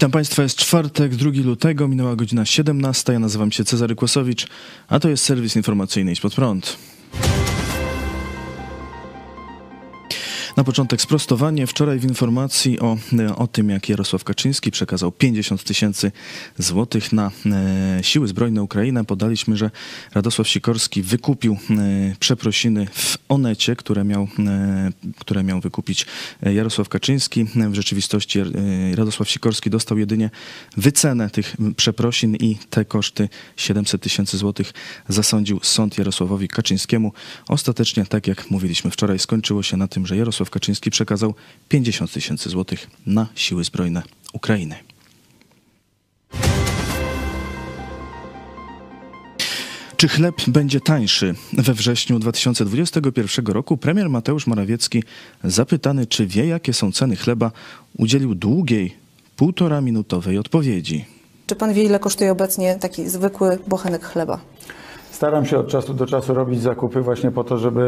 Witam Państwa, jest czwartek, 2 lutego, minęła godzina 17. Ja nazywam się Cezary Kłosowicz, a to jest serwis informacyjny Idź Pod Prąd. Na początek sprostowanie. Wczoraj w informacji o, o tym, jak Jarosław Kaczyński przekazał 50 tysięcy złotych na e, siły zbrojne Ukrainy, podaliśmy, że Radosław Sikorski wykupił e, przeprosiny w Onecie, które miał, e, które miał wykupić Jarosław Kaczyński. W rzeczywistości Radosław Sikorski dostał jedynie wycenę tych przeprosin i te koszty 700 tysięcy złotych zasądził sąd Jarosławowi Kaczyńskiemu. Ostatecznie, tak jak mówiliśmy wczoraj, skończyło się na tym, że Jarosław Kaczyński przekazał 50 tysięcy złotych na siły zbrojne Ukrainy. Czy chleb będzie tańszy? We wrześniu 2021 roku premier Mateusz Morawiecki, zapytany, czy wie, jakie są ceny chleba, udzielił długiej, półtora minutowej odpowiedzi. Czy pan wie, ile kosztuje obecnie taki zwykły bochenek chleba? Staram się od czasu do czasu robić zakupy właśnie po to, żeby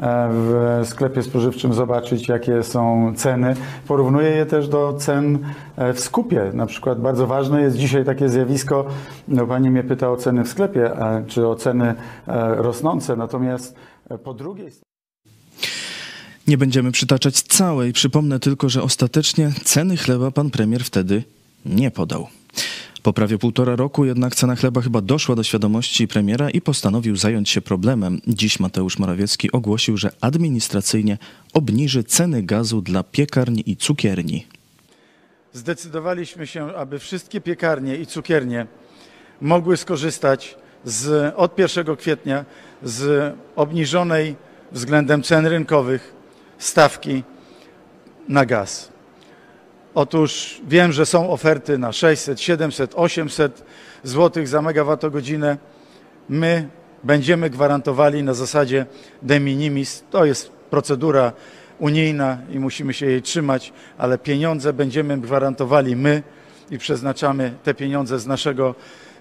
e, w sklepie spożywczym zobaczyć, jakie są ceny. Porównuję je też do cen e, w skupie. Na przykład bardzo ważne jest dzisiaj takie zjawisko, no pani mnie pyta o ceny w sklepie, czy o ceny e, rosnące, natomiast po drugiej stronie nie będziemy przytaczać całej. Przypomnę tylko, że ostatecznie ceny chleba pan premier wtedy nie podał. Po prawie półtora roku jednak cena chleba chyba doszła do świadomości premiera i postanowił zająć się problemem. Dziś Mateusz Morawiecki ogłosił, że administracyjnie obniży ceny gazu dla piekarni i cukierni. Zdecydowaliśmy się, aby wszystkie piekarnie i cukiernie mogły skorzystać z, od 1 kwietnia z obniżonej względem cen rynkowych stawki na gaz. Otóż wiem, że są oferty na 600, 700, 800 zł za megawattogodzinę. My będziemy gwarantowali na zasadzie de minimis. To jest procedura unijna i musimy się jej trzymać, ale pieniądze będziemy gwarantowali my i przeznaczamy te pieniądze z, naszego,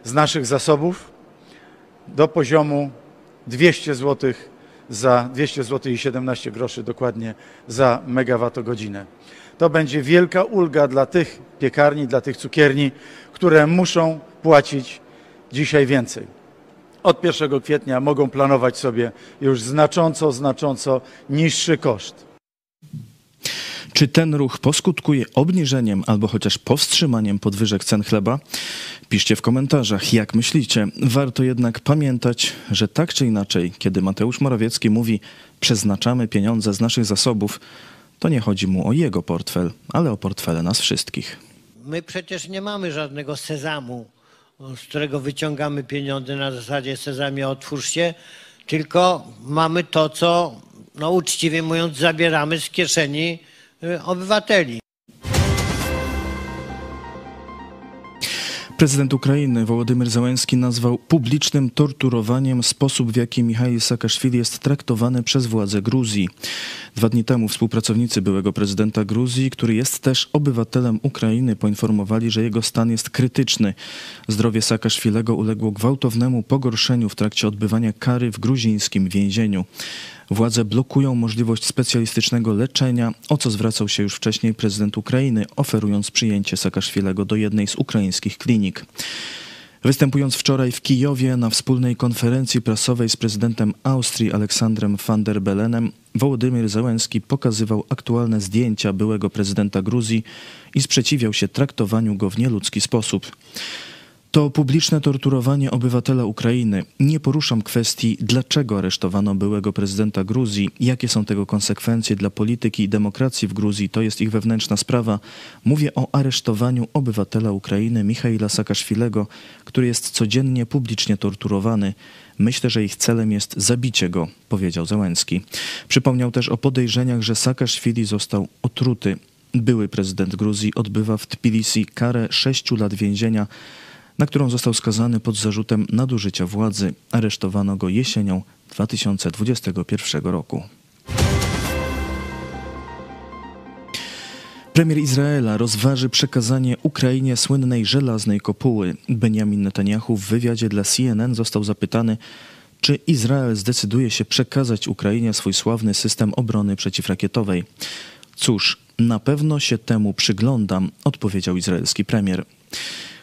z naszych zasobów do poziomu 200 zł za 200 zł i 17 groszy dokładnie za megawattogodzinę. To będzie wielka ulga dla tych piekarni, dla tych cukierni, które muszą płacić dzisiaj więcej. Od 1 kwietnia mogą planować sobie już znacząco, znacząco niższy koszt. Czy ten ruch poskutkuje obniżeniem albo chociaż powstrzymaniem podwyżek cen chleba? Piszcie w komentarzach, jak myślicie. Warto jednak pamiętać, że tak czy inaczej, kiedy Mateusz Morawiecki mówi przeznaczamy pieniądze z naszych zasobów, to nie chodzi mu o jego portfel, ale o portfele nas wszystkich. My przecież nie mamy żadnego sezamu, z którego wyciągamy pieniądze na zasadzie sezamie otwórz się, tylko mamy to, co no uczciwie mówiąc zabieramy z kieszeni y, obywateli. Prezydent Ukrainy Wołodymyr Załęski nazwał publicznym torturowaniem sposób, w jaki Michał Saakaszwili jest traktowany przez władze Gruzji. Dwa dni temu współpracownicy byłego prezydenta Gruzji, który jest też obywatelem Ukrainy, poinformowali, że jego stan jest krytyczny. Zdrowie Saakaszwilego uległo gwałtownemu pogorszeniu w trakcie odbywania kary w gruzińskim więzieniu. Władze blokują możliwość specjalistycznego leczenia, o co zwracał się już wcześniej prezydent Ukrainy, oferując przyjęcie Saakaszwilego do jednej z ukraińskich klinik. Występując wczoraj w Kijowie na wspólnej konferencji prasowej z prezydentem Austrii Aleksandrem van der Belenem, Wołodymyr Zełenski pokazywał aktualne zdjęcia byłego prezydenta Gruzji i sprzeciwiał się traktowaniu go w nieludzki sposób. To publiczne torturowanie obywatela Ukrainy. Nie poruszam kwestii, dlaczego aresztowano byłego prezydenta Gruzji, jakie są tego konsekwencje dla polityki i demokracji w Gruzji, to jest ich wewnętrzna sprawa. Mówię o aresztowaniu obywatela Ukrainy Michaila Saakaszwilego, który jest codziennie publicznie torturowany. Myślę, że ich celem jest zabicie go, powiedział Załęski. Przypomniał też o podejrzeniach, że Saakaszwili został otruty. Były prezydent Gruzji odbywa w Tbilisi karę sześciu lat więzienia na którą został skazany pod zarzutem nadużycia władzy. Aresztowano go jesienią 2021 roku. Premier Izraela rozważy przekazanie Ukrainie słynnej żelaznej kopuły. Benjamin Netanyahu w wywiadzie dla CNN został zapytany, czy Izrael zdecyduje się przekazać Ukrainie swój sławny system obrony przeciwrakietowej. Cóż, na pewno się temu przyglądam, odpowiedział izraelski premier.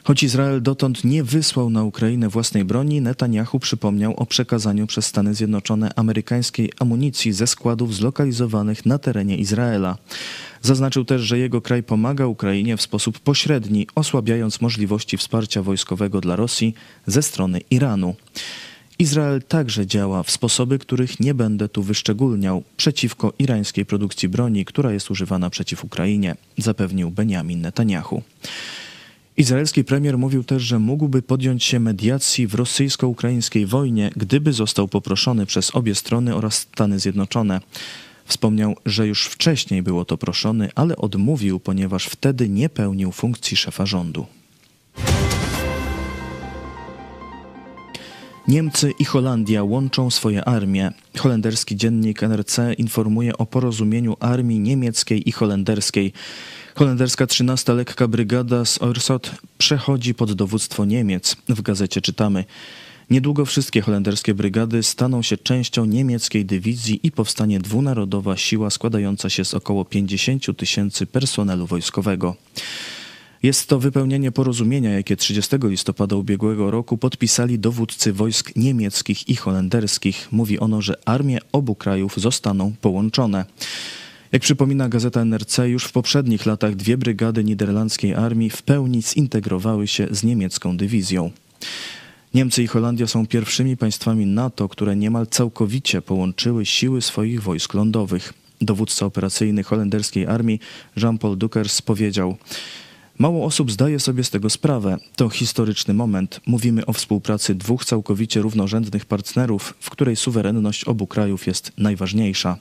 Choć Izrael dotąd nie wysłał na Ukrainę własnej broni, Netanyahu przypomniał o przekazaniu przez Stany Zjednoczone amerykańskiej amunicji ze składów zlokalizowanych na terenie Izraela. Zaznaczył też, że jego kraj pomaga Ukrainie w sposób pośredni, osłabiając możliwości wsparcia wojskowego dla Rosji ze strony Iranu. Izrael także działa w sposoby, których nie będę tu wyszczególniał, przeciwko irańskiej produkcji broni, która jest używana przeciw Ukrainie, zapewnił Benjamin Netanyahu. Izraelski premier mówił też, że mógłby podjąć się mediacji w rosyjsko-ukraińskiej wojnie, gdyby został poproszony przez obie strony oraz Stany Zjednoczone. Wspomniał, że już wcześniej było to proszony, ale odmówił, ponieważ wtedy nie pełnił funkcji szefa rządu. Niemcy i Holandia łączą swoje armie. Holenderski dziennik NRC informuje o porozumieniu armii niemieckiej i holenderskiej. Holenderska 13 lekka brygada z Orsot przechodzi pod dowództwo Niemiec. W gazecie czytamy. Niedługo wszystkie holenderskie brygady staną się częścią niemieckiej dywizji i powstanie dwunarodowa siła składająca się z około 50 tysięcy personelu wojskowego. Jest to wypełnienie porozumienia, jakie 30 listopada ubiegłego roku podpisali dowódcy wojsk niemieckich i holenderskich. Mówi ono, że armie obu krajów zostaną połączone. Jak przypomina gazeta NRC, już w poprzednich latach dwie brygady niderlandzkiej armii w pełni zintegrowały się z niemiecką dywizją. Niemcy i Holandia są pierwszymi państwami NATO, które niemal całkowicie połączyły siły swoich wojsk lądowych. Dowódca operacyjny holenderskiej armii Jean-Paul Duckers powiedział: Mało osób zdaje sobie z tego sprawę. To historyczny moment. Mówimy o współpracy dwóch całkowicie równorzędnych partnerów, w której suwerenność obu krajów jest najważniejsza.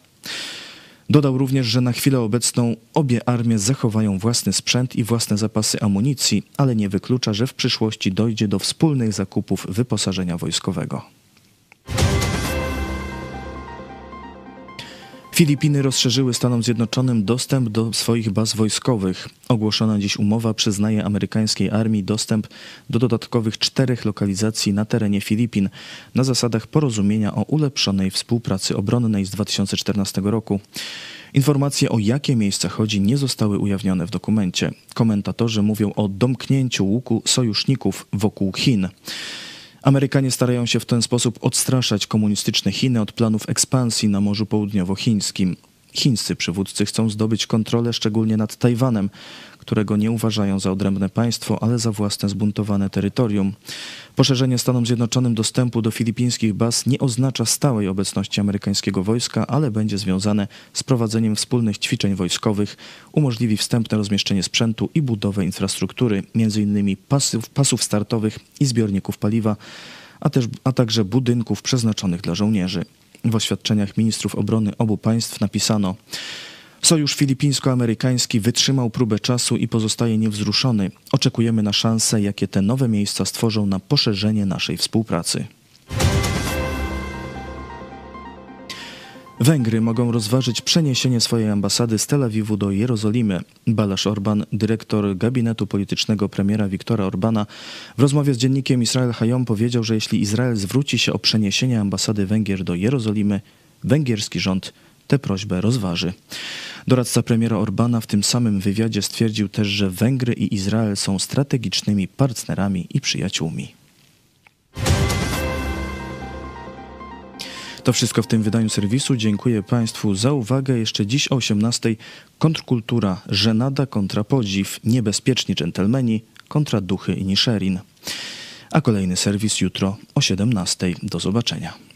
Dodał również, że na chwilę obecną obie armie zachowają własny sprzęt i własne zapasy amunicji, ale nie wyklucza, że w przyszłości dojdzie do wspólnych zakupów wyposażenia wojskowego. Filipiny rozszerzyły Stanom Zjednoczonym dostęp do swoich baz wojskowych. Ogłoszona dziś umowa przyznaje amerykańskiej armii dostęp do dodatkowych czterech lokalizacji na terenie Filipin na zasadach porozumienia o ulepszonej współpracy obronnej z 2014 roku. Informacje o jakie miejsca chodzi nie zostały ujawnione w dokumencie. Komentatorzy mówią o domknięciu łuku sojuszników wokół Chin. Amerykanie starają się w ten sposób odstraszać komunistyczne Chiny od planów ekspansji na Morzu Południowochińskim. Chińscy przywódcy chcą zdobyć kontrolę szczególnie nad Tajwanem, którego nie uważają za odrębne państwo, ale za własne zbuntowane terytorium. Poszerzenie Stanom Zjednoczonym dostępu do filipińskich baz nie oznacza stałej obecności amerykańskiego wojska, ale będzie związane z prowadzeniem wspólnych ćwiczeń wojskowych, umożliwi wstępne rozmieszczenie sprzętu i budowę infrastruktury, m.in. pasów, pasów startowych i zbiorników paliwa, a, też, a także budynków przeznaczonych dla żołnierzy. W oświadczeniach ministrów obrony obu państw napisano: Sojusz filipińsko-amerykański wytrzymał próbę czasu i pozostaje niewzruszony. Oczekujemy na szanse, jakie te nowe miejsca stworzą na poszerzenie naszej współpracy. Węgry mogą rozważyć przeniesienie swojej ambasady z Tel Awiwu do Jerozolimy. Balasz Orban, dyrektor gabinetu politycznego premiera Viktora Orbana, w rozmowie z dziennikiem Israel Hayom powiedział, że jeśli Izrael zwróci się o przeniesienie ambasady Węgier do Jerozolimy, węgierski rząd tę prośbę rozważy. Doradca premiera Orbana w tym samym wywiadzie stwierdził też, że Węgry i Izrael są strategicznymi partnerami i przyjaciółmi. To wszystko w tym wydaniu serwisu. Dziękuję Państwu za uwagę. Jeszcze dziś o 18:00 kontrkultura, żenada kontra podziw, niebezpieczni dżentelmeni kontra duchy i niszerin. A kolejny serwis jutro o 17:00. Do zobaczenia.